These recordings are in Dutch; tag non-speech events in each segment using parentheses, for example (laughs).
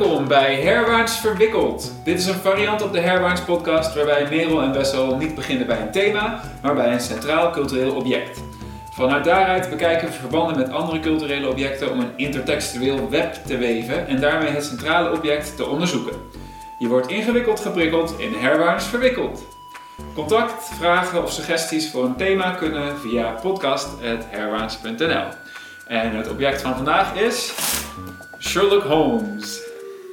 Welkom bij Herwaarts Verwikkeld. Dit is een variant op de Herwaarts podcast waarbij Merel en Wessel niet beginnen bij een thema, maar bij een centraal cultureel object. Vanuit daaruit bekijken we verbanden met andere culturele objecten om een intertextueel web te weven en daarmee het centrale object te onderzoeken. Je wordt ingewikkeld geprikkeld in Herwaarts Verwikkeld. Contact, vragen of suggesties voor een thema kunnen via podcast.herwaarts.nl. En het object van vandaag is Sherlock Holmes.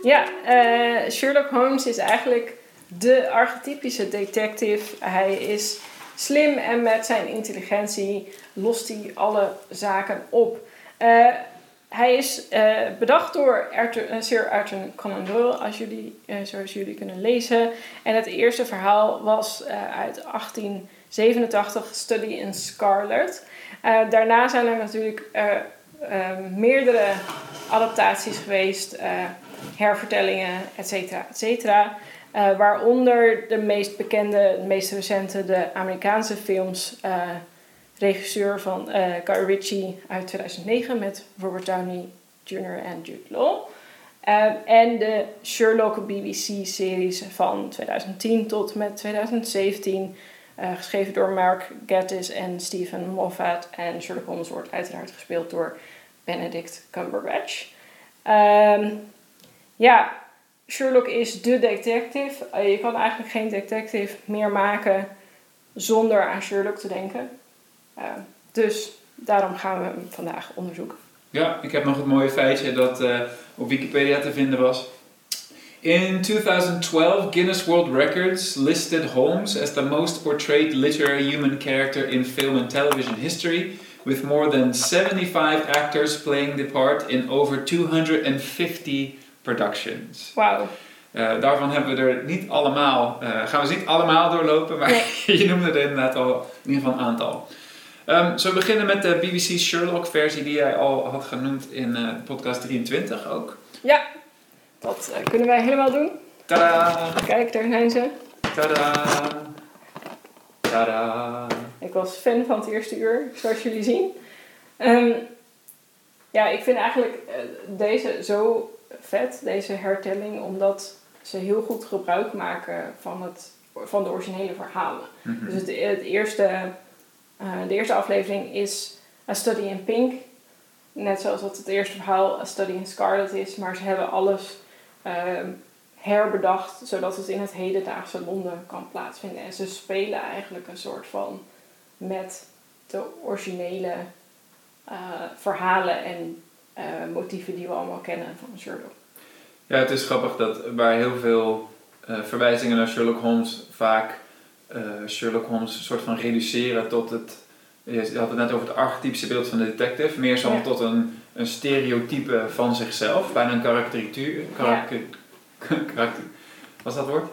Ja, eh, Sherlock Holmes is eigenlijk de archetypische detective. Hij is slim en met zijn intelligentie lost hij alle zaken op. Eh, hij is eh, bedacht door Arthur, Sir Arthur Conan Doyle, als jullie, zoals jullie kunnen lezen. En het eerste verhaal was uit 1887, Study in Scarlet. daarna zijn er natuurlijk meerdere adaptaties geweest, hervertellingen, et cetera, et cetera. Uh, waaronder de meest bekende, de meest recente, de Amerikaanse films. Uh, regisseur van Guy Ritchie uit 2009 met Robert Downey Jr. en Jude Law. en de Sherlock BBC-series van 2010 tot met 2017. geschreven door Mark Gatiss en Stephen Moffat. En Sherlock Holmes wordt uiteraard gespeeld door Benedict Cumberbatch. Um, ja, Sherlock is de detective. Uh, je kan eigenlijk geen detective meer maken zonder aan Sherlock te denken. Uh, dus daarom gaan we hem vandaag onderzoeken. Ja, ik heb nog het mooie feitje dat uh, op Wikipedia te vinden was. In 2012, Guinness World Records listed Holmes as the most portrayed literary human character in film and television history with more than 75 actors playing the part in over 250 productions. Wauw. Uh, daarvan hebben we er niet allemaal, uh, gaan we ze niet allemaal doorlopen, maar (laughs) je noemde er inderdaad al in ieder geval een aantal. Um, zullen we beginnen met de BBC Sherlock versie die jij al had genoemd in uh, podcast 23 ook? Ja, dat kunnen wij helemaal doen. Tada! Kijk, daar zijn ze. Tada! Tada! Ik was fan van het eerste uur, zoals jullie zien. Um, ja, ik vind eigenlijk deze zo vet, deze hertelling, omdat ze heel goed gebruik maken van, het, van de originele verhalen. Mm -hmm. Dus het, het eerste, uh, de eerste aflevering is A Study in Pink. Net zoals dat het eerste verhaal A Study in Scarlet is, maar ze hebben alles uh, herbedacht zodat het in het hedendaagse Londen kan plaatsvinden. En ze spelen eigenlijk een soort van met de originele uh, verhalen en uh, motieven die we allemaal kennen van Sherlock. Ja, het is grappig dat waar heel veel uh, verwijzingen naar Sherlock Holmes vaak Sherlock Holmes een soort van reduceren tot het. Je had het net over het archetypische beeld van de detective, meer zo ja. tot een, een stereotype van zichzelf, bijna een. Karak (laughs) ja. was dat woord?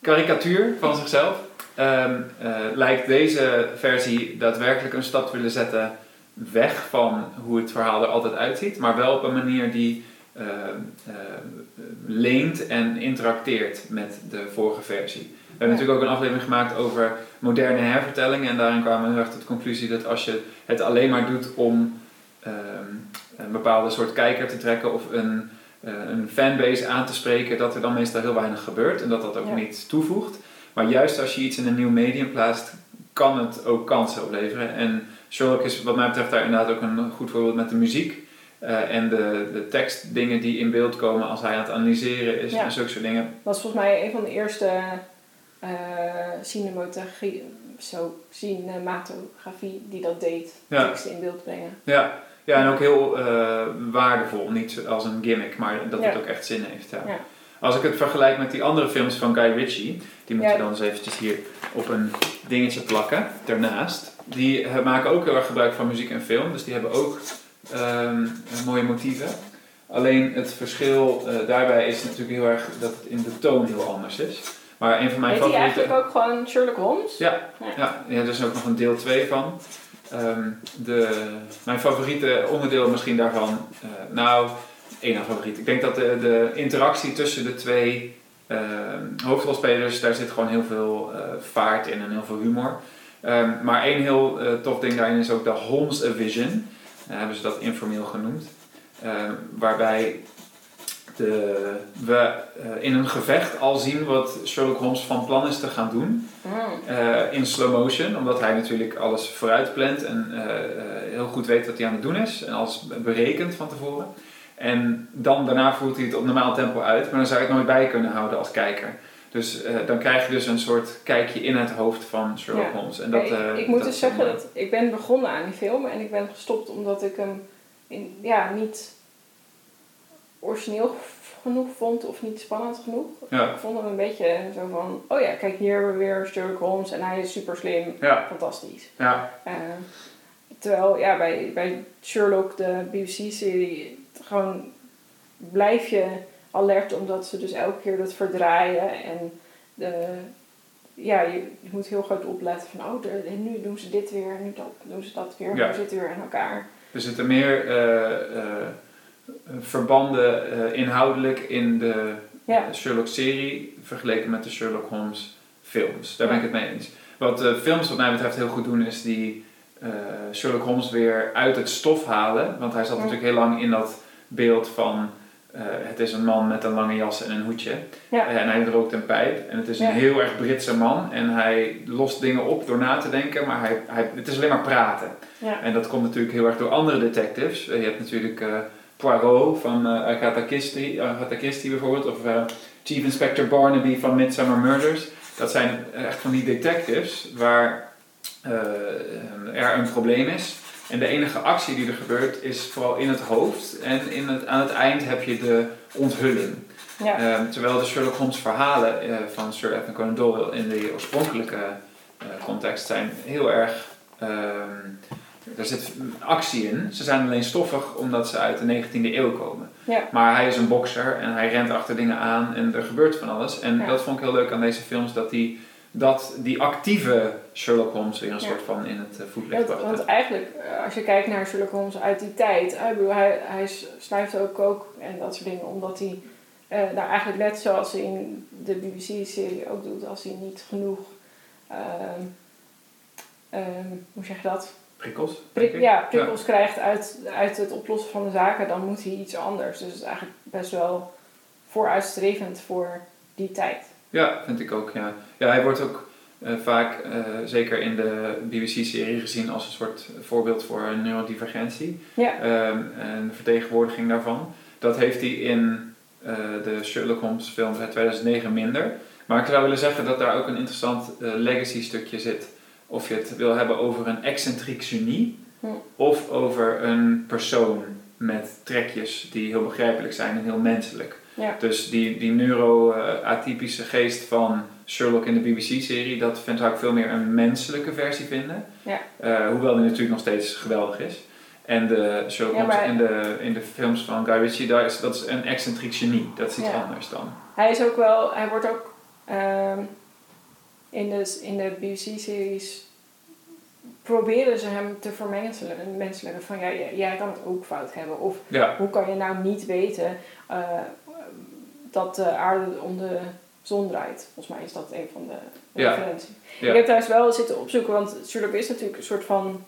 Karikatuur van zichzelf. Um, uh, lijkt deze versie daadwerkelijk een stap willen zetten weg van hoe het verhaal er altijd uitziet, maar wel op een manier die uh, uh, leent en interacteert met de vorige versie. We hebben natuurlijk ook een aflevering gemaakt over moderne hervertellingen en daarin kwamen we heel erg tot de conclusie dat als je het alleen maar doet om een bepaalde soort kijker te trekken of een, een fanbase aan te spreken, dat er dan meestal heel weinig gebeurt en dat dat ook ja. niet toevoegt. Maar juist als je iets in een nieuw medium plaatst, kan het ook kansen opleveren. En Sherlock is wat mij betreft daar inderdaad ook een goed voorbeeld met de muziek. Uh, en de, de tekstdingen die in beeld komen als hij aan het analyseren is ja. en zulke soort dingen. Dat was volgens mij een van de eerste uh, cinematografie, zo, cinematografie die dat deed. Ja. Teksten in beeld brengen. Ja, ja en ook heel uh, waardevol. Niet als een gimmick, maar dat ja. het ook echt zin heeft. Ja. ja. Als ik het vergelijk met die andere films van Guy Ritchie, die moet je dan eens eventjes hier op een dingetje plakken, daarnaast. Die maken ook heel erg gebruik van muziek en film, dus die hebben ook um, mooie motieven. Alleen het verschil uh, daarbij is natuurlijk heel erg dat het in de toon heel anders is. Maar een van mijn Heet favoriete... eigenlijk ook gewoon Sherlock Holmes? Ja, ja. ja, ja er is ook nog een deel 2 van. Um, de, mijn favoriete onderdeel misschien daarvan, uh, nou, één favoriet. Ik denk dat de, de interactie tussen de twee uh, hoofdrolspelers, daar zit gewoon heel veel uh, vaart in en heel veel humor. Um, maar één heel uh, tof ding daarin is ook de Holmes Vision. hebben ze dat informeel genoemd. waarbij de, we eh, in een gevecht al zien wat Sherlock Holmes van plan is te gaan doen. Mm. eh, in slow motion, omdat hij natuurlijk alles vooruit plant en eh, eh, heel goed weet wat hij aan het doen is en alles berekent van tevoren. En dan daarna voert hij het op normaal tempo uit, maar dan zou je het nooit bij kunnen houden als kijker. Dus eh, dan krijg je dus een soort kijkje in het hoofd van Sherlock Ja. Holmes. En dat, ik, eh, ik moet dat dus zeggen dat ik ben begonnen aan die film en ik ben gestopt omdat ik hem in, ja, niet origineel genoeg vond of niet spannend genoeg. Ja, Ik vond hem een beetje zo van, oh ja, kijk hier hebben we weer Sherlock Holmes en hij is super slim, ja, fantastisch. ja, Eh, terwijl ja, bij, bij Sherlock, de BBC-serie, gewoon blijf je alert omdat ze dus elke keer dat verdraaien en de, ja, je, je moet heel goed opletten van, oh, de, nu doen ze dit weer, nu dat, doen ze dat weer, Ja. nu zitten weer aan elkaar. er zitten meer eh, eh, verbanden eh, inhoudelijk in de Ja. Sherlock-serie vergeleken met de Sherlock Holmes films. Daar ben ik het mee eens. Wat de films wat mij betreft heel goed doen is die Sherlock Holmes weer uit het stof halen. Want hij zat natuurlijk heel lang in dat beeld van eh, het is een man met een lange jas en een hoedje. Ja. Eh, en hij rookt een pijp. En het is een heel erg Britse man. En hij lost dingen op door na te denken. Maar hij, hij, het is alleen maar praten. Ja. En dat komt natuurlijk heel erg door andere detectives. Eh, Je hebt natuurlijk Poirot van Agatha, Christie, Agatha Christie bijvoorbeeld. Of Chief Inspector Barnaby van Midsummer Murders. Dat zijn echt van die detectives waar er een probleem is. En de enige actie die er gebeurt is vooral in het hoofd. En in het, aan het eind heb je de onthulling. Ja. Ehm, terwijl de Sherlock Holmes verhalen eh, van Sir Edwin Conan Doyle in de oorspronkelijke eh, context zijn heel erg... ehm, er zit actie in. Ze zijn alleen stoffig omdat ze uit de 19e eeuw komen. Ja. Maar hij is een bokser en hij rent achter dingen aan en er gebeurt van alles. En Ja. dat vond ik heel leuk aan deze films, dat die, dat die actieve Sherlock Holmes weer een Ja. soort van in het eh, voetlicht bracht. want eigenlijk, eh, als je kijkt naar Sherlock Holmes uit die tijd, hij, bedoel, hij, hij schrijft ook kook en dat soort dingen, omdat hij eh nou eigenlijk net zoals hij in de BBC-serie ook doet, als hij niet genoeg, ehm, ehm, hoe zeg je dat? Prikkels? Prik, ja, prikkels krijgt uit, uit het oplossen van de zaken, dan moet hij iets anders. Dus het is eigenlijk best wel vooruitstrevend voor die tijd. Ja, vind ik ook, ja. Ja, hij wordt ook eh, vaak, eh, zeker in de BBC-serie, gezien als een soort voorbeeld voor neurodivergentie. Ja. Ehm, en de vertegenwoordiging daarvan. Dat heeft hij in eh, de Sherlock Holmes film uit 2009 minder. Maar ik zou willen zeggen dat daar ook een interessant eh, legacy stukje zit. Of je het wil hebben over een excentriek genie. Hm. Of over een persoon met trekjes die heel begrijpelijk zijn en heel menselijk. Ja. Dus die, die neuro-atypische geest van Sherlock in de BBC-serie, dat vind, zou ik veel meer een menselijke versie vinden. Ja. Eh, hoewel die natuurlijk nog steeds geweldig is. En de Sherlock Ja, Holmes maar- in, de, in de films van Guy Ritchie, daar is, dat is een excentriek genie. Dat is iets anders dan. Hij is ook wel, hij wordt ook ehm, in de, in de BBC-series proberen ze hem te vermenselijken. Menselijken van ja, jij, jij kan het ook fout hebben. Of Ja, hoe kan je nou niet weten eh, dat de aarde om de zon draait? Volgens mij is dat een van de Ja. referenties. Ja. Ik heb thuis wel zitten opzoeken, want Sherlock is natuurlijk een soort van,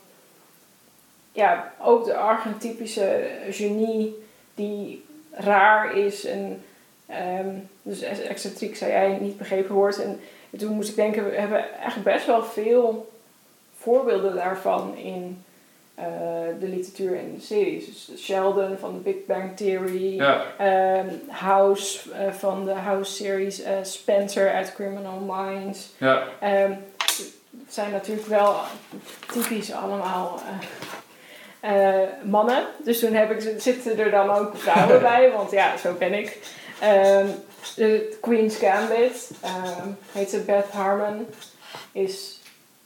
ja, ook de archetypische genie die raar is en ehm, dus ex- excentriek zei jij niet begrepen wordt. En toen moest ik denken, we hebben eigenlijk best wel veel voorbeelden daarvan in eh, de literatuur en de series. Dus Sheldon van de Big Bang Theory, ja, ehm, House eh, van de House series, eh, Spencer uit Criminal Minds. ja, Ehm, het zijn natuurlijk wel typisch allemaal mannen. Dus toen heb ik, zitten er dan ook vrouwen (laughs) bij, want ja, zo ben ik. Ehm, de Queen's Gambit, heet ze Beth Harmon, is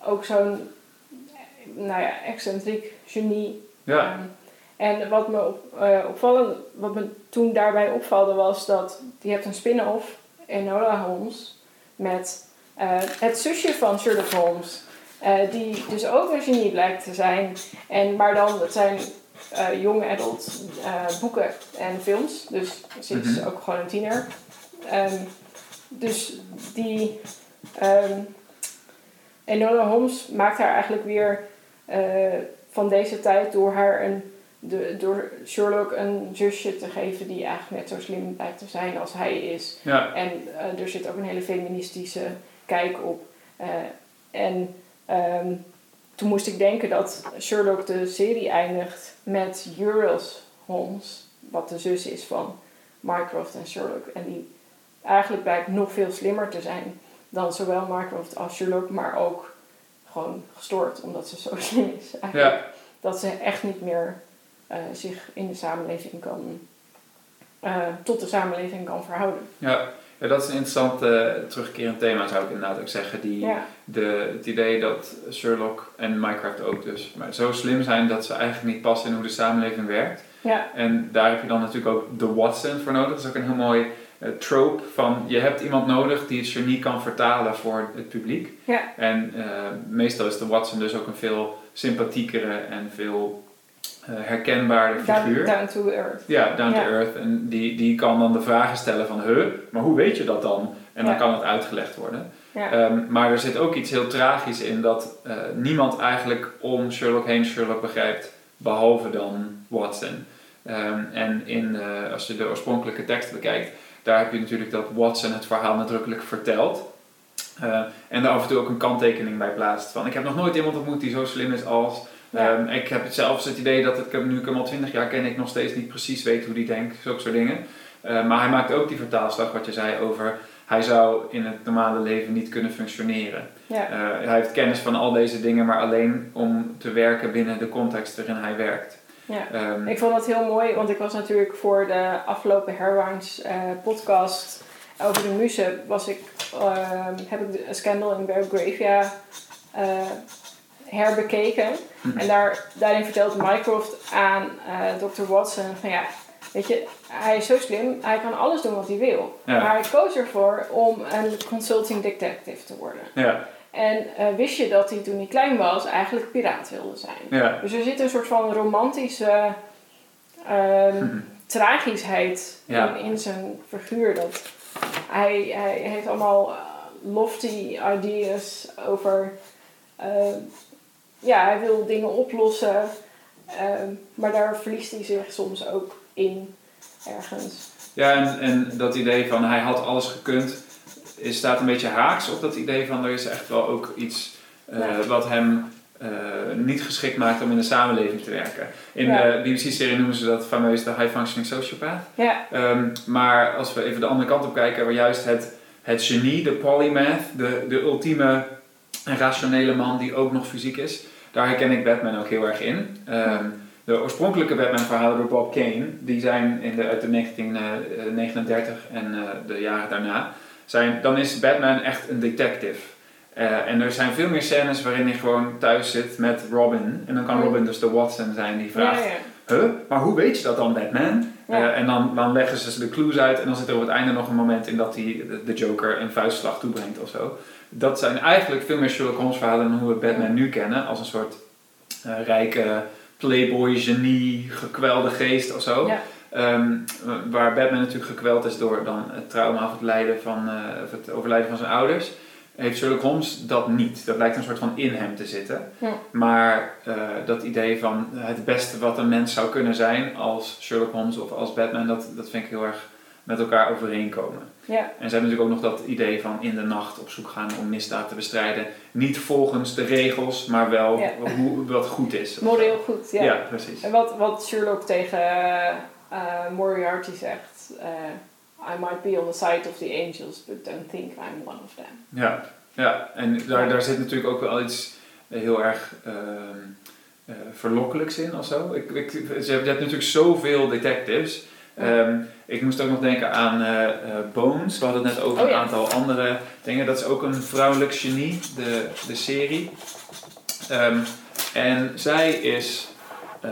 ook zo'n nou ja, excentriek genie. ja, en wat me op, eh, opvallend, wat me toen daarbij opvalde was dat je hebt een spin-off, Enola Holmes, met eh, het zusje van Sherlock Holmes, eh, die dus ook een genie blijkt te zijn. En, maar dan, het zijn young adult boeken en films, dus ze is Mhm. ook gewoon een tiener. Ehm, dus die ehm Enola Holmes maakt haar eigenlijk weer van deze tijd door haar een de, door Sherlock een zusje te geven die eigenlijk net zo slim lijkt te zijn als hij is. Ja, En eh, er zit ook een hele feministische kijk op. Eh, en ehm, toen moest ik denken dat Sherlock de serie eindigt met Uriel's Holmes, wat de zus is van Mycroft en Sherlock. En die eigenlijk blijkt nog veel slimmer te zijn dan zowel Mycroft als Sherlock, maar ook gewoon gestoord omdat ze zo (laughs) slim is. Eigenlijk. ja, Dat ze echt niet meer eh, zich in de samenleving kan, eh, tot de samenleving kan verhouden. ja. ja, dat is een interessant eh, terugkerend thema zou ik inderdaad ook zeggen. Die, Ja, de, het idee dat Sherlock en Minecraft ook dus maar zo slim zijn dat ze eigenlijk niet passen in hoe de samenleving werkt. ja, En daar heb je dan natuurlijk ook de Watson voor nodig. Dat is ook een heel mooi trope van je hebt iemand nodig die het genie kan vertalen voor het publiek. ja, En eh, meestal is de Watson dus ook een veel sympathiekere en veel eh, herkenbaarder down, figuur. down to earth. Ja, down Ja. to earth. En die, die kan dan de vragen stellen van, huh, maar hoe weet je dat dan? En dan Ja. kan het uitgelegd worden. Ja, Ehm, maar er zit ook iets heel tragisch in dat eh, niemand eigenlijk om Sherlock heen Sherlock begrijpt, behalve dan Watson. Ehm, en in, eh, als je de oorspronkelijke tekst bekijkt, daar heb je natuurlijk dat Watson het verhaal nadrukkelijk vertelt. Eh, en daar af en toe ook een kanttekening bij plaatst. Van ik heb nog nooit iemand ontmoet die zo slim is als. Ja. Ehm, ik heb zelfs het idee dat ik hem nu ik hem al twintig jaar ken, ik nog steeds niet precies weet hoe die denkt. Zulke soort dingen. Eh, maar hij maakt ook die vertaalslag wat je zei over. Hij zou in het normale leven niet kunnen functioneren. ja, Eh, hij heeft kennis van al deze dingen, maar alleen om te werken binnen de context waarin hij werkt. Ja. Ehm, Ik vond dat heel mooi, want ik was natuurlijk voor de afgelopen Hairwines eh, podcast over de muze, was ik, ehm, heb ik de Scandal in Belgravia eh herbekeken. Mhm. En daar, daarin vertelt Mycroft aan eh Dr. Watson van ja, weet je, hij is zo slim, hij kan alles doen wat hij wil. Ja. Maar hij koos ervoor om een consulting detective te worden. ja, En eh, wist je dat hij toen hij klein was eigenlijk piraat wilde zijn. ja, Dus er zit een soort van romantische ehm, (laughs) tragischheid Ja. in, in zijn figuur. Dat hij, hij heeft allemaal eh, lofty ideas over... ehm, ja, hij wil dingen oplossen. ehm, maar daar verliest hij zich soms ook in ergens. ja en, en dat idee van hij had alles gekund, staat een beetje haaks op dat idee van er is echt wel ook iets eh, Ja. wat hem eh, niet geschikt maakt om in de samenleving te werken. In Ja. de BBC-serie noemen ze dat fameus de high functioning sociopath. Ja, Ehm, maar als we even de andere kant op kijken, waar juist het, het genie, de polymath, de, de ultieme rationele man die ook nog fysiek is, daar herken ik Batman ook heel erg in. Ehm, de oorspronkelijke Batman-verhalen door Bob Kane, die zijn in de, uit de 1939 en eh, de jaren daarna, zijn, dan is Batman echt een detective. Eh, en er zijn veel meer scènes waarin hij gewoon thuis zit met Robin. En dan kan Mm. Robin dus de Watson zijn die vraagt: ja. Huh? Maar hoe weet je dat dan, Batman? Ja. Eh, en dan, dan leggen ze de clues uit en dan zit er op het einde nog een moment in dat hij de, Joker een vuistslag toebrengt of zo. Dat zijn eigenlijk veel meer Sherlock Holmes verhalen dan hoe we Batman nu kennen, als een soort eh, rijke playboy, genie, gekwelde geest of zo. Ehm, waar Batman natuurlijk gekweld is door dan het trauma of het, lijden van, eh, of het overlijden van zijn ouders, heeft Sherlock Holmes dat niet. Dat lijkt een soort van in hem te zitten. Ja. Maar eh, dat idee van het beste wat een mens zou kunnen zijn als Sherlock Holmes of als Batman, dat, dat vind ik heel erg met elkaar overeenkomen. ja. En ze hebben natuurlijk ook nog dat idee van in de nacht op zoek gaan om misdaad te bestrijden. Niet volgens de regels, maar wel Ja. hoe, wat goed is. moreel goed. Ja, Ja. precies. En wat, wat Sherlock tegen eh, Moriarty zegt: eh, I might be on the side of the angels, but don't think I'm one of them. Ja, ja. en daar, daar zit natuurlijk ook wel iets eh, heel erg ehm, eh, verlokkelijks in of zo. Ik, ik, ze hebben, je hebt natuurlijk zoveel detectives. Ehm, ik moest ook nog denken aan Bones. We hadden het net over Oh, een aantal andere dingen. Dat is ook een vrouwelijk genie, de, de serie. Ehm, en zij is eh,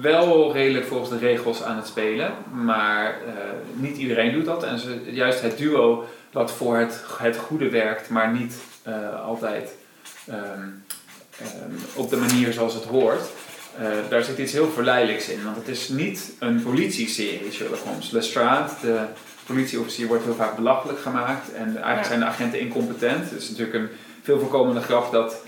wel redelijk volgens de regels aan het spelen, maar eh, niet iedereen doet dat. En ze, juist het duo dat voor het, het goede werkt, maar niet eh, altijd ehm, ehm, op de manier zoals het hoort. Daar zit iets heel verleidelijks in, want het is niet een politieserie, Sherlock Holmes. Lestrade, de politieofficier, wordt heel vaak belachelijk gemaakt en eigenlijk Ja. zijn de agenten incompetent. Het is natuurlijk een veel voorkomende grap dat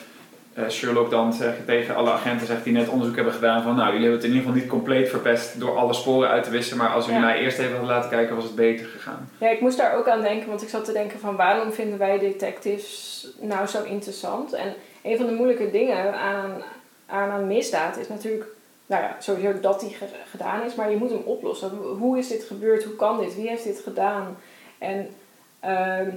Sherlock dan zegt tegen alle agenten zegt die net onderzoek hebben gedaan van nou jullie hebben het in ieder geval niet compleet verpest door alle sporen uit te wissen, maar als jullie Ja. mij eerst even hadden laten kijken was het beter gegaan. Ja, ik moest daar ook aan denken, want ik zat te denken van waarom vinden wij detectives nou zo interessant? En een van de moeilijke dingen aan, aan een misdaad is natuurlijk, nou ja, sowieso dat die ge- gedaan is, maar je moet hem oplossen. Hoe is dit gebeurd? Hoe kan dit? Wie heeft dit gedaan? En ehm,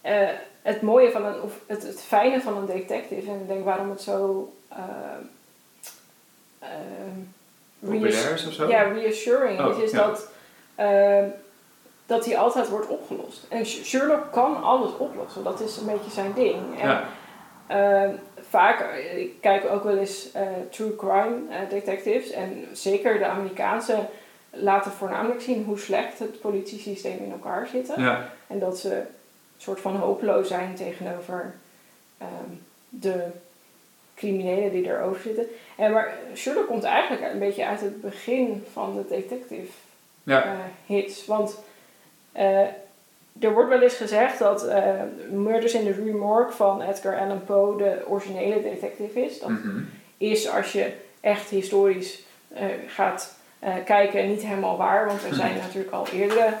eh, het mooie van een, of het, het fijne van een detective, en ik denk waarom het zo ehm, ehm, Populair is of zo? ja, reassuring Oh, is, is ja. dat, ehm, dat die altijd wordt opgelost. En Sh- Sherlock kan alles oplossen, dat is een beetje zijn ding. En, Ja. ehm, vaak, eh, ik kijk ook wel eens eh, true crime eh, detectives en zeker de Amerikaanse laten voornamelijk zien hoe slecht het politiesysteem in elkaar zit. Ja. En dat ze soort van hopeloos zijn tegenover ehm, de criminelen die erover zitten. En maar Sherlock komt eigenlijk een beetje uit het begin van de detective Ja. eh, hits. Want eh, er wordt wel eens gezegd dat eh, Murders in the Rue Morgue van Edgar Allan Poe de originele detective is. Dat Mhm. is als je echt historisch gaat kijken niet helemaal waar, want er zijn natuurlijk al eerdere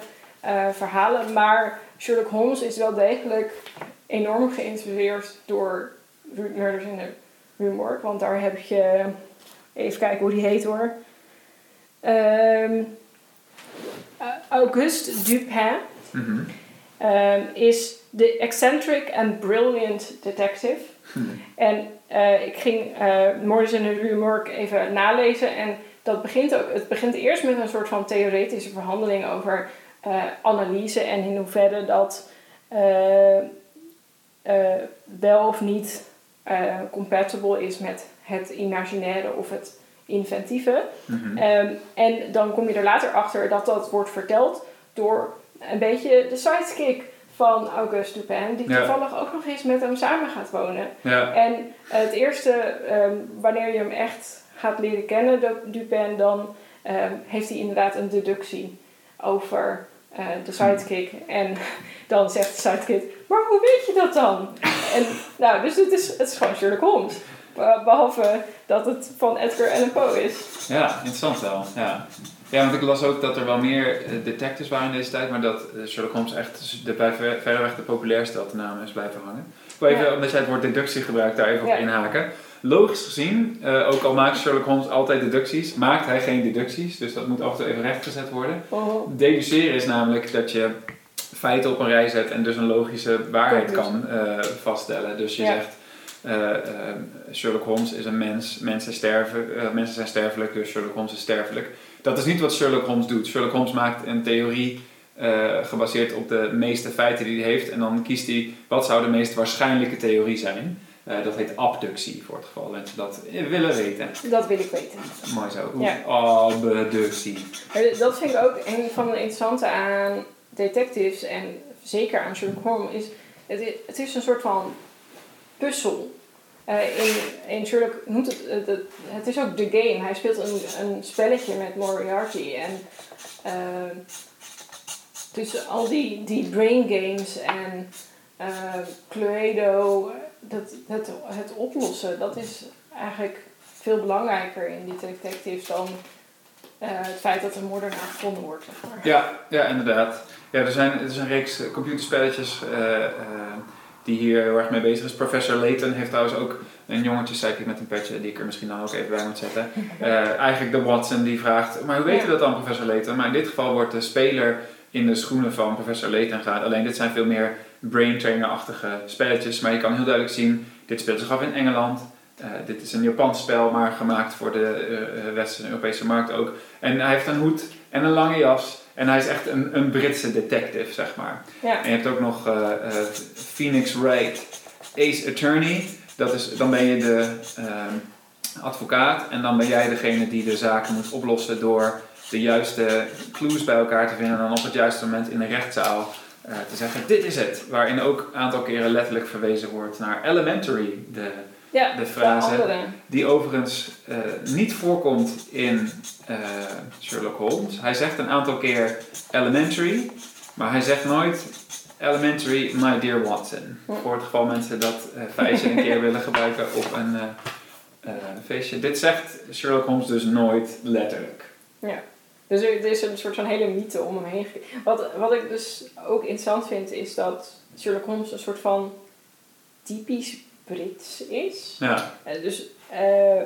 eh, verhalen. Maar Sherlock Holmes is wel degelijk enorm geïnspireerd door Murders in the Rue Morgue, want daar heb je, even kijken hoe die heet hoor, eh, Auguste Dupin Mhm. ehm, is de eccentric and brilliant detective. Hm. En eh, ik ging Murders in the Rue Morgue even nalezen. En dat begint ook, het begint eerst met een soort van theoretische verhandeling over eh, analyse en in hoeverre dat eh, eh, wel of niet compatible is met het imaginaire of het inventieve. Mhm. Ehm, en dan kom je er later achter dat dat wordt verteld door een beetje de sidekick van Auguste Dupin, die Ja. toevallig ook nog eens met hem samen gaat wonen. Ja. En het eerste, ehm, wanneer je hem echt gaat leren kennen, Dupin, dan ehm, heeft hij inderdaad een deductie over eh, de sidekick. En (laughs) dan zegt de sidekick, maar hoe weet je dat dan? en nou, dus het is, het is gewoon Sherlock Holmes. Be- Behalve dat het van Edgar Allan Poe is. Ja, interessant wel. Ja. ja, want ik las ook dat er wel meer eh, detectives waren in deze tijd, maar dat eh, Sherlock Holmes echt de, bij ver, verreweg de populairste naam is blijven hangen. Ik wil even, Ja. omdat jij het woord deductie gebruikt, daar even Ja. op inhaken. Logisch gezien, eh, ook al maakt Sherlock Holmes altijd deducties, maakt hij geen deducties, dus dat moet af en toe even rechtgezet worden. Oh, Deduceren is namelijk dat je feiten op een rij zet en dus een logische waarheid kan eh, vaststellen. Dus je Ja. zegt, eh, Sherlock Holmes is een mens, mensen, sterven, mensen zijn sterfelijk, dus Sherlock Holmes is sterfelijk. Dat is niet wat Sherlock Holmes doet. Sherlock Holmes maakt een theorie gebaseerd op de meeste feiten die hij heeft en dan kiest hij wat zou de meest waarschijnlijke theorie zijn. Eh, dat heet abductie, voor het geval mensen dat eh, willen weten. dat wil ik weten. Mooi zo. Ja. Abductie. Dat vind ik ook een van de interessante aan detectives en zeker aan Sherlock Holmes. Is, het, is, het is een soort van puzzel. Eh, in, in Sherlock noemt het, het, het, het is ook de game. Hij speelt een, een spelletje met Moriarty. En eh, dus al die, die brain games en eh, Cluedo, dat, het, het oplossen, dat is eigenlijk veel belangrijker in die detectives dan eh, het feit dat een moordenaar gevonden wordt. Zeg maar. Ja, ja, inderdaad. Ja, er zijn, er zijn een reeks computerspelletjes eh, eh, die hier heel erg mee bezig is. Professor Layton heeft trouwens ook een jongetje, zei ik met een petje, die ik er misschien dan ook even bij moet zetten. (laughs) Eigenlijk de Watson die vraagt, maar hoe weet je Ja. dat dan, professor Layton? Maar in dit geval wordt de speler in de schoenen van professor Layton gaan. Alleen dit zijn veel meer brain trainer-achtige spelletjes. Maar je kan heel duidelijk zien, dit speelt zich af in Engeland. Eh, dit is een Japans spel, maar gemaakt voor de eh, Westerse Europese markt ook. En hij heeft een hoed en een lange jas. En hij is echt een, een Britse detective, zeg maar. Ja. En je hebt ook nog eh, Phoenix Wright, Ace Attorney. Dat is, dan ben je de ehm, advocaat en dan ben jij degene die de zaken moet oplossen door de juiste clues bij elkaar te vinden en dan op het juiste moment in de rechtszaal eh, te zeggen dit is het. Waarin ook een aantal keren letterlijk verwezen wordt naar Elementary, de, Ja, de frase. die overigens eh, niet voorkomt in eh, Sherlock Holmes. Hij zegt een aantal keer elementary, maar hij zegt nooit Elementary, My Dear Watson. Hm. Voor het geval mensen dat feitje een keer (laughs) willen gebruiken op een feestje. Dit zegt Sherlock Holmes dus nooit letterlijk. Dus er, er is een soort van hele mythe om hem heen. Wat, wat ik dus ook interessant vind, is dat Sherlock Holmes een soort van typisch Brits is. Ja, Eh, dus eh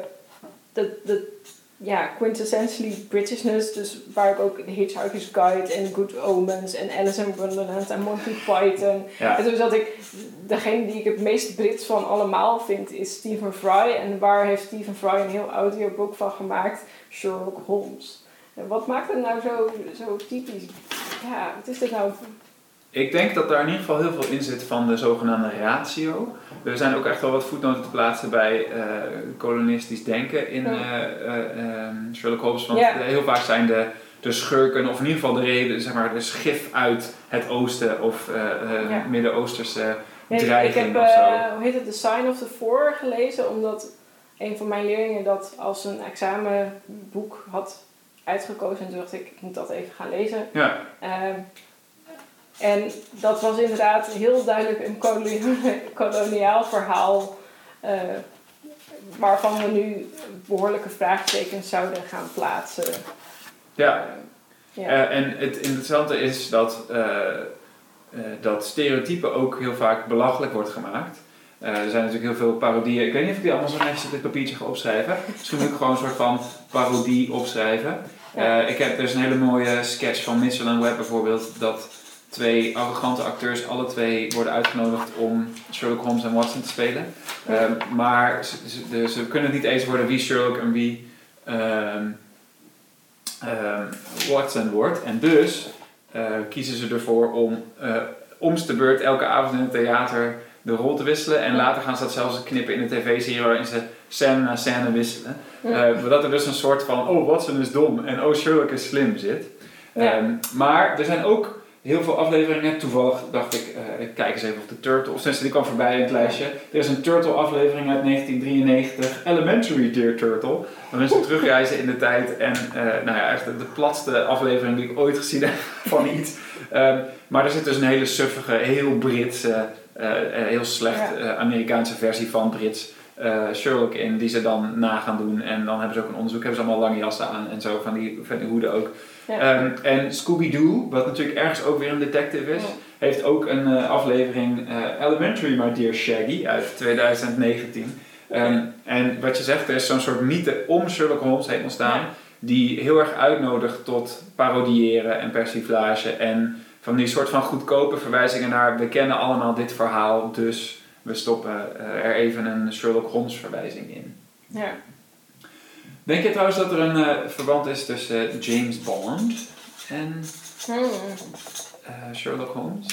de, de, ja, quintessentially Britishness, dus waar ik ook The Hitchhiker's Guide en Good Omens en Alice in Wonderland en Monty Python. ja. En toen zat ik, degene die ik het meest Brits van allemaal vind is Stephen Fry. En waar heeft Stephen Fry een heel audioboek van gemaakt? Sherlock Holmes. Wat maakt het nou zo, zo typisch? Ja, wat is dit nou? Ik denk dat daar in ieder geval heel veel in zit van de zogenaamde ratio. Er zijn ook echt wel wat voetnoten te plaatsen bij eh, kolonistisch denken in eh, eh, ehm, Sherlock Holmes. Want Ja. heel vaak zijn de, de schurken, of in ieder geval de reden, zeg maar, de schif uit het oosten of Ja. Midden-Oosterse Nee, ik dreiging heb, of zo. hoe heet het, The Sign of the Four gelezen, omdat een van mijn leerlingen dat als een examenboek had uitgekozen. En toen dacht ik, ik moet dat even gaan lezen. Ja, Ehm, en dat was inderdaad heel duidelijk een koloni- (laughs) koloniaal verhaal. eh, waarvan we nu behoorlijke vraagtekens zouden gaan plaatsen. ja. Eh, ja. Eh, en het interessante is dat, eh, dat stereotype ook heel vaak belachelijk wordt gemaakt. Er zijn natuurlijk heel veel parodieën. Ik weet niet of ik die allemaal zo netjes op dit papiertje ga opschrijven. Misschien moet ik gewoon een soort van parodie opschrijven. Eh, ik heb dus een hele mooie sketch van Mitchell en Webb bijvoorbeeld. Dat twee arrogante acteurs alle twee worden uitgenodigd om Sherlock Holmes en Watson te spelen. Ehm, maar ze, ze, kunnen niet eens worden wie Sherlock en wie ehm, ehm, Watson wordt. En dus eh, kiezen ze ervoor om eh om's de beurt elke avond in het theater de rol te wisselen. En later gaan ze dat zelfs knippen in een tv-serie waarin ze scène na scène wisselen. Ja. Zodat er dus een soort van, oh Watson is dom en oh Sherlock is slim zit. Ja. Ehm, maar er zijn ook heel veel afleveringen. Toevallig dacht ik, eh, ik kijk eens even of de Turtle, of sinds die kwam voorbij in het lijstje. Er is een Turtle aflevering uit 1993, Elementary Dear Turtle. Waarin ze terugreizen in de tijd en eh, nou ja, echt de, de platste aflevering die ik ooit gezien heb (laughs) van iets. Ehm, maar er zit dus een hele suffige, heel Britse, eh, eh, heel slecht Ja. eh, Amerikaanse versie van Brits Sherlock in, die ze dan na gaan doen. En dan hebben ze ook een onderzoek, hebben ze allemaal lange jassen aan en zo, van die, van die hoeden ook. Ja. Ehm, en Scooby-Doo, wat natuurlijk ergens ook weer een detective is, Ja. heeft ook een aflevering Elementary My Dear Shaggy uit 2019. Ehm, en wat je zegt, er is zo'n soort mythe om Sherlock Holmes heen ontstaan, die heel erg uitnodigt tot parodiëren en persiflage en van die soort van goedkope verwijzingen naar we kennen allemaal dit verhaal, dus we stoppen eh, er even een Sherlock Holmes verwijzing in. Ja. Denk je trouwens dat er een eh, verband is tussen eh, James Bond en Hmm. eh, Sherlock Holmes?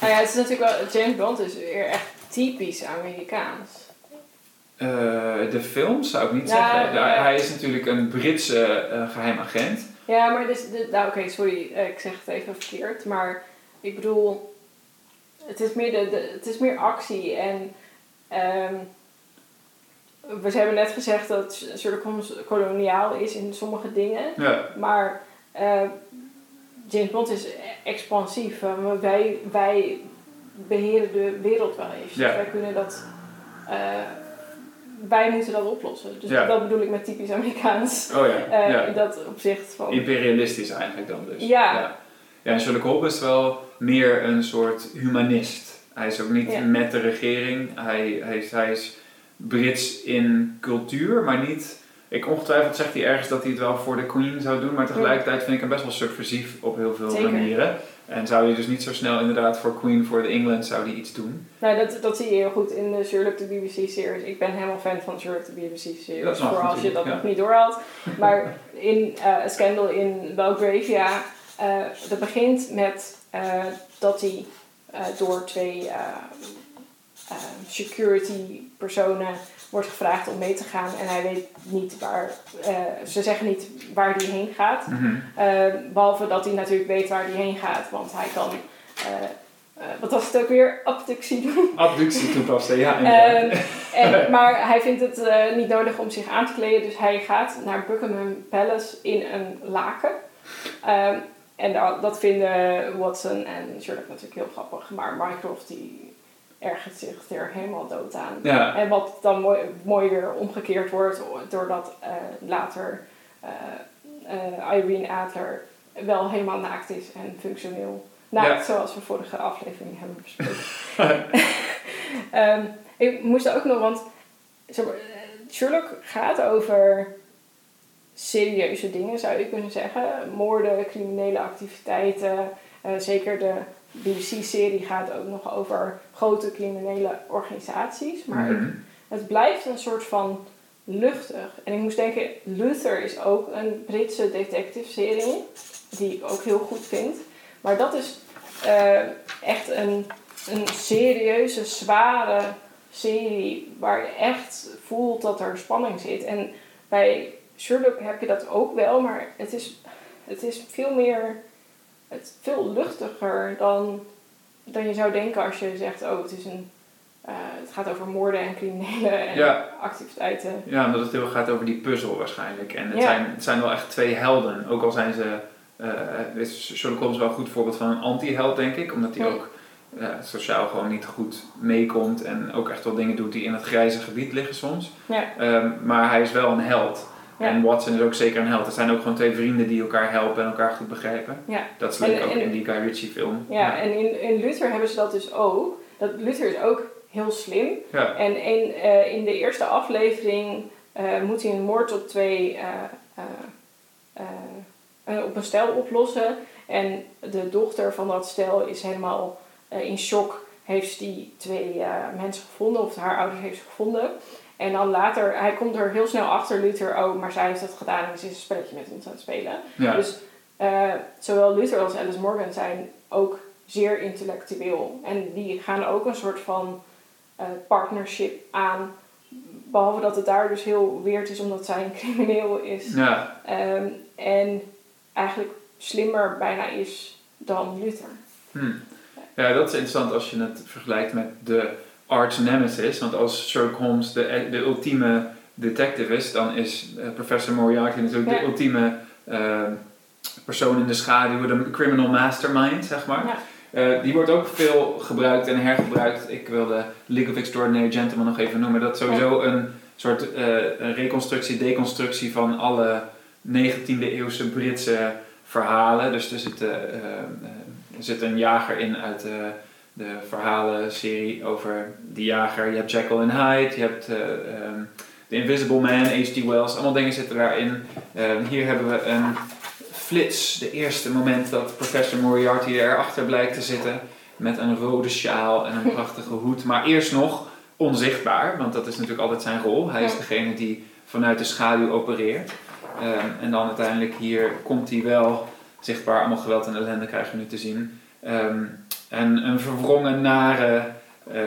Nou ja, het is natuurlijk wel, James Bond is weer echt typisch Amerikaans. De films zou ik niet zeggen. ja. Hij is natuurlijk een Britse eh, geheim agent. Ja, maar dus, de, nou oké, sorry, eh, ik zeg het even verkeerd, maar ik bedoel, het is meer, de, de, het is meer actie en ehm, we hebben net gezegd dat Sherlock Holmes koloniaal is in sommige dingen, Ja, maar eh, James Bond is expansief. Eh, maar wij, wij beheren de wereld wel eens, Ja. dus wij kunnen dat, wij moeten dat oplossen. Dus Ja. dat bedoel ik met typisch Amerikaans. oh ja. (laughs) Eh, ja. In dat opzicht van... Imperialistisch eigenlijk dan dus. Ja. ja. Ja, en Sherlock Holmes is wel meer een soort humanist. Hij is ook niet Ja. met de regering. Hij, hij, is, hij is Brits in cultuur, maar niet... Ik ongetwijfeld zegt hij ergens dat hij het wel voor de Queen zou doen, maar tegelijkertijd vind ik hem best wel subversief op heel veel Zeker. manieren. En zou hij dus niet zo snel inderdaad voor Queen for the England zou hij iets doen. Nou, dat, dat zie je heel goed in de Sherlock the BBC-series. Ik ben helemaal fan van Sherlock the BBC-series. Vooral als je dat ja. nog niet doorhaalt. Maar in eh A Scandal in Belgravia, eh dat begint met eh, dat hij door twee security personen wordt gevraagd om mee te gaan. En hij weet niet waar, eh, ze zeggen niet waar hij heen gaat. Mhm. Eh, behalve dat hij natuurlijk weet waar hij heen gaat, want hij kan, eh, wat was het ook weer, abductie doen. Abductie toepassen, ja. (laughs) inderdaad. Eh, en, maar hij vindt het niet nodig om zich aan te kleden, dus hij gaat naar Buckingham Palace in een laken. Eh, en dat, dat vinden Watson en Sherlock natuurlijk heel grappig. Maar Mycroft die ergert zich er helemaal dood aan. Ja. En wat dan mooi, mooi weer omgekeerd wordt doordat uh, later uh, uh, Irene Adler wel helemaal naakt is en functioneel naakt, zoals we vorige aflevering hebben besproken. um, (laughs) (laughs) ik moest ook nog, want Sherlock gaat over serieuze dingen, zou je kunnen zeggen. Moorden, criminele activiteiten. Uh, zeker de BBC-serie gaat ook nog over grote criminele organisaties. Maar Mhm. het blijft een soort van luchtig. En ik moest denken, Luther is ook een Britse detective-serie. Die ik ook heel goed vind. Maar dat is uh, echt een, een serieuze, zware serie. Waar je echt voelt dat er spanning zit. En bij Sherlock heb je dat ook wel, maar het is, het is veel meer, het is veel luchtiger dan, dan je zou denken als je zegt, oh het is een, uh, het gaat over moorden en criminele en Ja. activiteiten. Ja, omdat het heel gaat over die puzzel waarschijnlijk. En het, Ja. zijn, het zijn wel echt twee helden. Ook al zijn ze... eh is Sherlock Holmes wel een goed voorbeeld van een anti-held, denk ik. Omdat hij Ja. ook eh, sociaal gewoon niet goed meekomt. En ook echt wel dingen doet die in het grijze gebied liggen soms. Ja. Ehm, maar hij is wel een held. Ja. En Watson is ook zeker een held. Het zijn ook gewoon twee vrienden die elkaar helpen en elkaar goed begrijpen. Ja. Dat is leuk En- ook en- in die Guy Ritchie film. Ja, en in, in Luther hebben ze dat dus ook. Dat Luther is ook heel slim. Ja. En in, eh, in de eerste aflevering eh, moet hij een moord op twee eh, op een stel oplossen. En de dochter van dat stel is helemaal in shock. Heeft die twee mensen gevonden, of haar ouders heeft ze gevonden. En dan later, hij komt er heel snel achter, Luther, oh, maar zij heeft het gedaan en ze is een spelletje met ons aan het spelen. Ja. Dus eh, zowel Luther als Alice Morgan zijn ook zeer intellectueel. En die gaan ook een soort van eh, partnership aan. Behalve dat het daar dus heel weird is omdat zij een crimineel is. ja. Ehm, en eigenlijk slimmer bijna is dan Luther. Hm. Ja, dat is interessant als je het vergelijkt met de arch nemesis. Want als Sherlock Holmes de, de ultieme detective is, dan is eh, professor Moriarty natuurlijk Ja. de ultieme eh, persoon in de schaduw, de criminal mastermind, zeg maar. Ja. Eh, die wordt ook veel gebruikt en hergebruikt. Ik wil de League of Extraordinary Gentlemen nog even noemen. Dat is sowieso een soort eh, een reconstructie, deconstructie van alle 19e eeuwse Britse verhalen. Dus er zit, eh, eh, er zit een jager in uit de verhalenserie over die jager. Je hebt Jekyll and Hyde, je hebt ehm, The Invisible Man, H.G. Wells. Allemaal dingen zitten daarin. Ehm, hier hebben we een flits, de eerste moment dat professor Moriarty erachter blijkt te zitten. Met een rode sjaal en een prachtige hoed. Maar eerst nog onzichtbaar, want dat is natuurlijk altijd zijn rol. Hij is degene die vanuit de schaduw opereert. Ehm, en dan uiteindelijk hier komt hij wel zichtbaar. Allemaal geweld en ellende krijgen we nu te zien. En een verwrongen, nare, eh,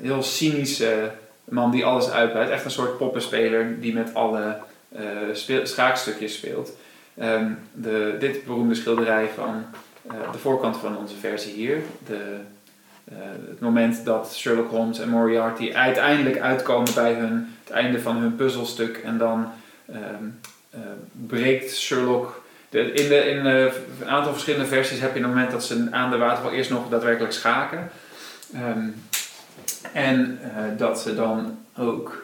heel cynische man die alles uitbuit. Echt een soort poppenspeler die met alle eh, schaakstukjes speelt. Ehm, de, dit beroemde schilderij van eh, de voorkant van onze versie hier. De, het moment dat Sherlock Holmes en Moriarty uiteindelijk uitkomen bij hun, het einde van hun puzzelstuk. En dan ehm, eh, breekt Sherlock. De, in, de, in eh, een aantal verschillende versies heb je een moment dat ze aan de waterval eerst nog daadwerkelijk schaken. Ehm, en eh, dat ze dan ook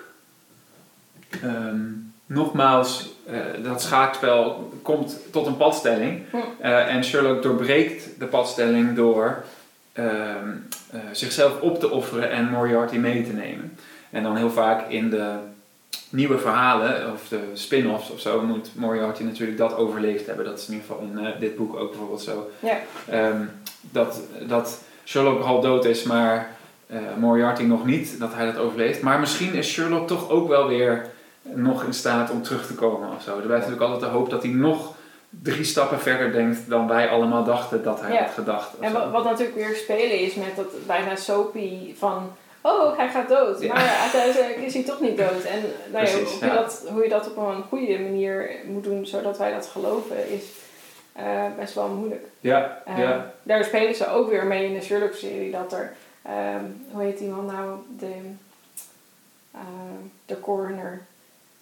ehm, nogmaals, eh, dat schaakspel komt tot een padstelling. Hm. En Sherlock doorbreekt de padstelling door ehm, eh, zichzelf op te offeren en Moriarty mee te nemen. En dan heel vaak in de nieuwe verhalen of de spin-offs of zo moet Moriarty natuurlijk dat overleefd hebben. Dat is in ieder geval in eh, dit boek ook bijvoorbeeld zo. Ja. Ehm, dat, dat Sherlock half dood is, maar eh, Moriarty nog niet, dat hij dat overleeft. Maar misschien is Sherlock toch ook wel weer nog in staat om terug te komen of zo. Er blijft natuurlijk altijd de hoop dat hij nog drie stappen verder denkt dan wij allemaal dachten dat hij Ja. had gedacht. En wat natuurlijk weer spelen is met dat bijna soapy van... Oh, hij gaat dood. Ja. Maar uiteindelijk is hij toch niet dood. En nou ja, Precies, hoe, je dat, hoe je dat op een goede manier moet doen, zodat wij dat geloven, is eh, best wel moeilijk. Ja, Eh, ja. Daar spelen ze ook weer mee in de Sherlock-serie. Dat er, ehm, hoe heet die man nou? De, eh, de coroner.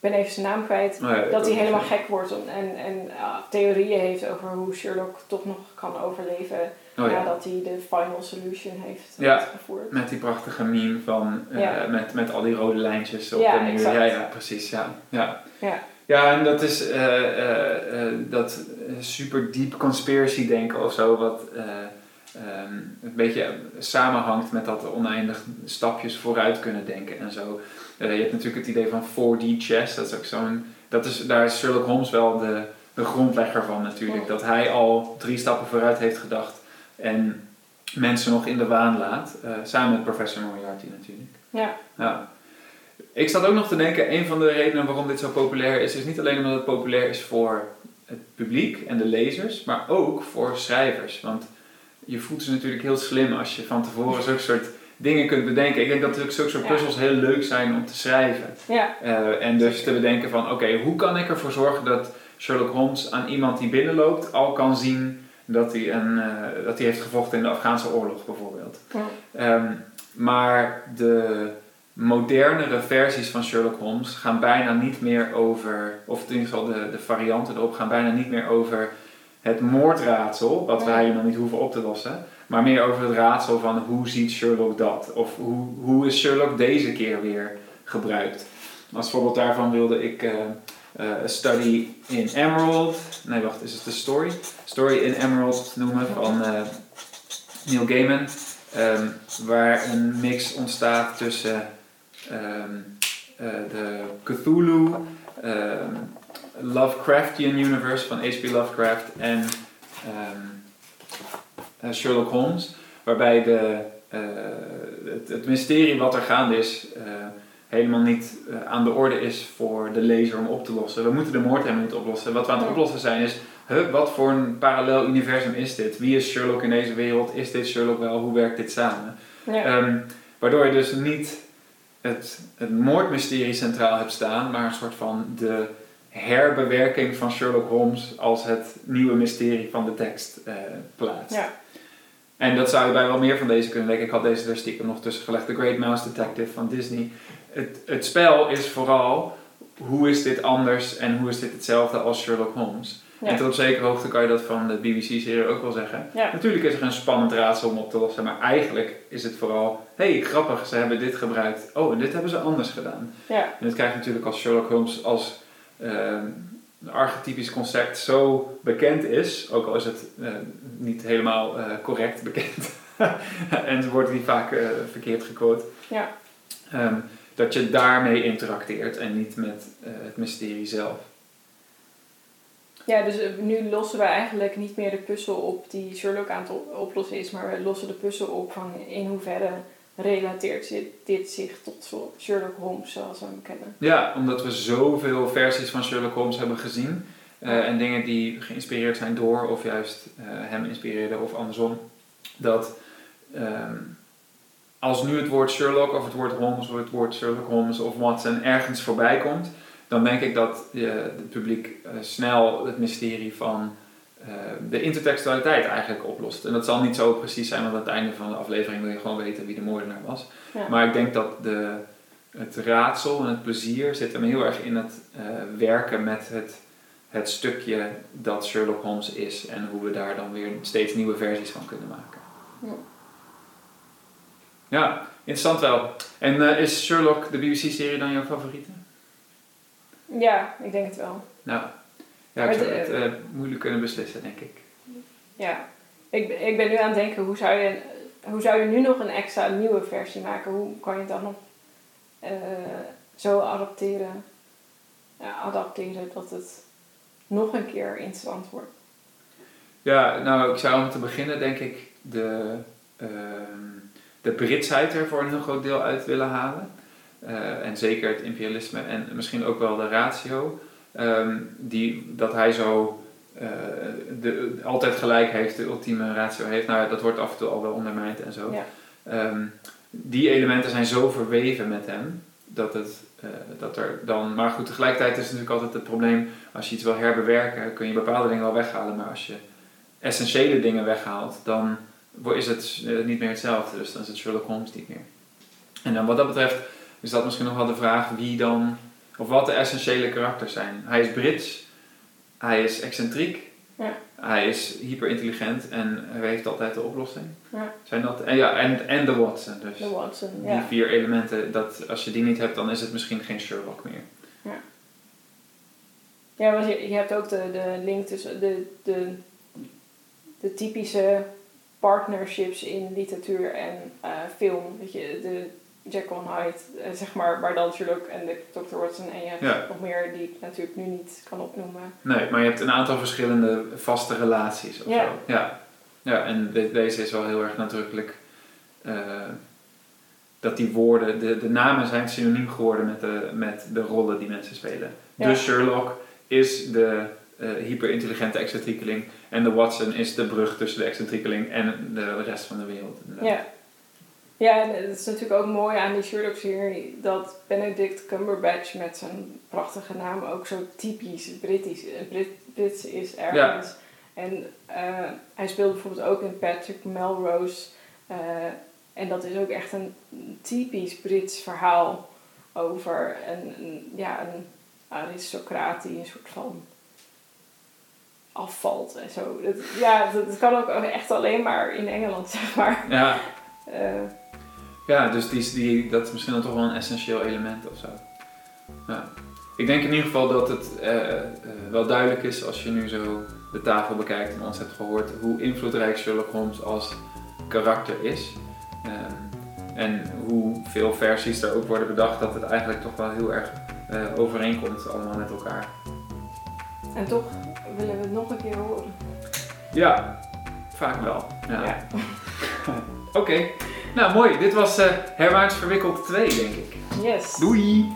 ben even zijn naam kwijt, Oh ja, dat hij helemaal gek wordt en, en, ja, theorieën heeft over hoe Sherlock toch nog kan overleven Oh ja. nadat hij de final solution heeft Ja. uitgevoerd. Met die prachtige meme van, eh, Ja. met, met al die rode lijntjes op Ja, de muur. Ja, ja, precies. Ja, ja. Ja. ja en dat is eh, eh, eh, dat eh, super deep conspiracy denken of zo, wat eh, ehm, een beetje samenhangt met dat oneindig stapjes vooruit kunnen denken en zo. Eh, je hebt natuurlijk het idee van 4D chess, dat is ook zo'n, dat is, daar is Sherlock Holmes wel de, de grondlegger van natuurlijk. Dat hij al drie stappen vooruit heeft gedacht en mensen nog in de waan laat, eh, samen met professor Moriarty natuurlijk. Ja. Ja. Ik zat ook nog te denken, een van de redenen waarom dit zo populair is, is niet alleen omdat het populair is voor het publiek en de lezers, maar ook voor schrijvers. Want je voelt ze natuurlijk heel slim als je van tevoren zulke soort dingen kunt bedenken. Ik denk dat ook zulke soort Ja. puzzels heel leuk zijn om te schrijven. Ja. Eh, en dus te bedenken van, oké, hoe kan ik ervoor zorgen dat Sherlock Holmes aan iemand die binnenloopt al kan zien dat hij, een, eh, dat hij heeft gevochten in de Afghaanse oorlog bijvoorbeeld. Ja. Ehm, maar de modernere versies van Sherlock Holmes gaan bijna niet meer over, of in ieder geval de, de varianten erop gaan bijna niet meer over het moordraadsel, wat wij hier nog niet hoeven op te lossen, maar meer over het raadsel van hoe ziet Sherlock dat? Of hoe, hoe is Sherlock deze keer weer gebruikt? Als voorbeeld daarvan wilde ik eh eh, A Study in Emerald, nee wacht, is het de Story? Story in Emerald noemen van eh, Neil Gaiman. Ehm, waar een mix ontstaat tussen ehm, eh, de Cthulhu, ehm, Lovecraftian universe van H.P. Lovecraft en Sherlock Holmes. Waarbij de, het, mysterie wat er gaande is helemaal niet eh, aan de orde is voor de lezer om op te lossen. We moeten de moord helemaal niet oplossen. Wat we aan het oplossen zijn is, huh, wat voor een parallel universum is dit? Wie is Sherlock in deze wereld? Is dit Sherlock wel? Hoe werkt dit samen? Ja. Ehm, waardoor je dus niet het, het moordmysterie centraal hebt staan, maar een soort van de herbewerking van Sherlock Holmes als het nieuwe mysterie van de tekst eh plaatst. ja. En dat zou je bij wel meer van deze kunnen denken. Ik had deze er stiekem nog tussen gelegd. The Great Mouse Detective van Disney. Het, het spel is vooral hoe is dit anders en hoe is dit hetzelfde als Sherlock Holmes. Ja. En tot op zekere hoogte kan je dat van de BBC-serie ook wel zeggen. Ja. Natuurlijk is er een spannend raadsel om op te lossen, maar eigenlijk is het vooral, hé hey, grappig, ze hebben dit gebruikt. Oh, en dit hebben ze anders gedaan. Ja. En dat krijg je natuurlijk als Sherlock Holmes als ehm, een archetypisch concept zo bekend is, ook al is het eh, niet helemaal eh, correct bekend. (laughs) en wordt die vaak eh, verkeerd gequote. Ja. Ehm, dat je daarmee interacteert en niet met eh, het mysterie zelf. Ja, dus eh, nu lossen we eigenlijk niet meer de puzzel op die Sherlock aan het op- oplossen is, maar we lossen de puzzel op van in hoeverre relateert dit, zich tot Sherlock Holmes zoals we hem kennen. Ja, omdat we zoveel versies van Sherlock Holmes hebben gezien. eh, en dingen die geïnspireerd zijn door of juist hem inspireerden of andersom. Dat ehm, als nu het woord Sherlock of het woord Holmes of het woord Sherlock Holmes of Watson ergens voorbij komt. Dan denk ik dat eh, het publiek eh, snel het mysterie van eh, de intertextualiteit eigenlijk oplost. En dat zal niet zo precies zijn, want aan het einde van de aflevering wil je gewoon weten wie de moordenaar was. Ja. Maar ik denk dat de, het raadsel en het plezier zit hem heel erg in het werken met het, het stukje dat Sherlock Holmes is en hoe we daar dan weer steeds nieuwe versies van kunnen maken. Ja. Ja, interessant wel. En eh, is Sherlock, de BBC-serie, dan jouw favoriete? Ja, ik denk het wel. Nou, ja, ik zou het eh, moeilijk kunnen beslissen, denk ik. Ja. Ik, ben- ik ben nu aan het denken, hoe zou, je, hoe zou je nu nog een extra nieuwe versie maken? Hoe kan je dat nog eh, zo adapteren, ja, adapteren dat het nog een keer interessant wordt? Ja, nou, ik zou om te beginnen denk ik de, ehm, de Britsheid er voor een heel groot deel uit willen halen. Eh, en zeker het imperialisme en misschien ook wel de ratio. Ehm, die, dat hij zo eh, de, altijd gelijk heeft, de ultieme ratio heeft. Nou, ja, dat wordt af en toe al wel ondermijnd en zo. Ja. Ehm, die elementen zijn zo verweven met hem dat het eh, dat er dan. Maar goed, tegelijkertijd is natuurlijk altijd het probleem. Als je iets wil herbewerken, kun je bepaalde dingen wel weghalen. Maar als je essentiële dingen weghaalt, dan is het eh, niet meer hetzelfde. Dus dan is het Sherlock Holmes niet meer. En dan wat dat betreft is dat misschien nog wel de vraag wie dan Of wat de essentiële karakters zijn. Hij is Brits, hij is excentriek, Ja. hij is hyperintelligent en hij heeft altijd de oplossing. Ja. Zijn dat, en ja, en, en de Watson dus. De Watson, Die ja. vier elementen, dat, als je die niet hebt, dan is het misschien geen Sherlock meer. Ja, want je, je hebt ook de, de link tussen de, de, de typische partnerships in literatuur en eh, film. Weet je, de Jekyll and Hyde, eh, zeg maar, maar dan Sherlock en de Dr. Watson. En je hebt Ja. nog meer die ik natuurlijk nu niet kan opnoemen. Nee, maar je hebt een aantal verschillende vaste relaties of Ja. zo. Ja. ja, en de- deze is wel heel erg nadrukkelijk. eh, dat die woorden, de, de namen zijn synoniem geworden met de, met de rollen die mensen spelen. Ja. De Sherlock is de eh, hyperintelligente excentriekeling. En de Watson is de brug tussen de excentriekeling en de rest van de wereld. inderdaad. Ja. Ja, en het is natuurlijk ook mooi aan die Sherlock-serie dat Benedict Cumberbatch met zijn prachtige naam ook zo typisch Britisch, eh, Brit, Brits is ergens. En eh, hij speelt bijvoorbeeld ook in Patrick Melrose. en dat is ook echt een typisch Brits verhaal over een, een, ja, een aristocraat die een soort van afvalt en zo. Dat, ja, dat, dat kan ook echt alleen maar in Engeland, (laughs) zeg maar. Ja, Eh, Ja, dus die, die, dat is misschien dan toch wel een essentieel element of zo. Ja. Ik denk in ieder geval dat het eh, eh, wel duidelijk is als je nu zo de tafel bekijkt en ons hebt gehoord hoe invloedrijk Sherlock Holmes als karakter is. En hoeveel versies er ook worden bedacht dat het eigenlijk toch wel heel erg overeenkomt allemaal met elkaar. en toch willen we het nog een keer horen. Ja, vaak wel. Ja. Ja. (laughs) Oké, nou mooi. Dit was Herwaarts Verwikkeld 2 denk ik. Yes. Doei!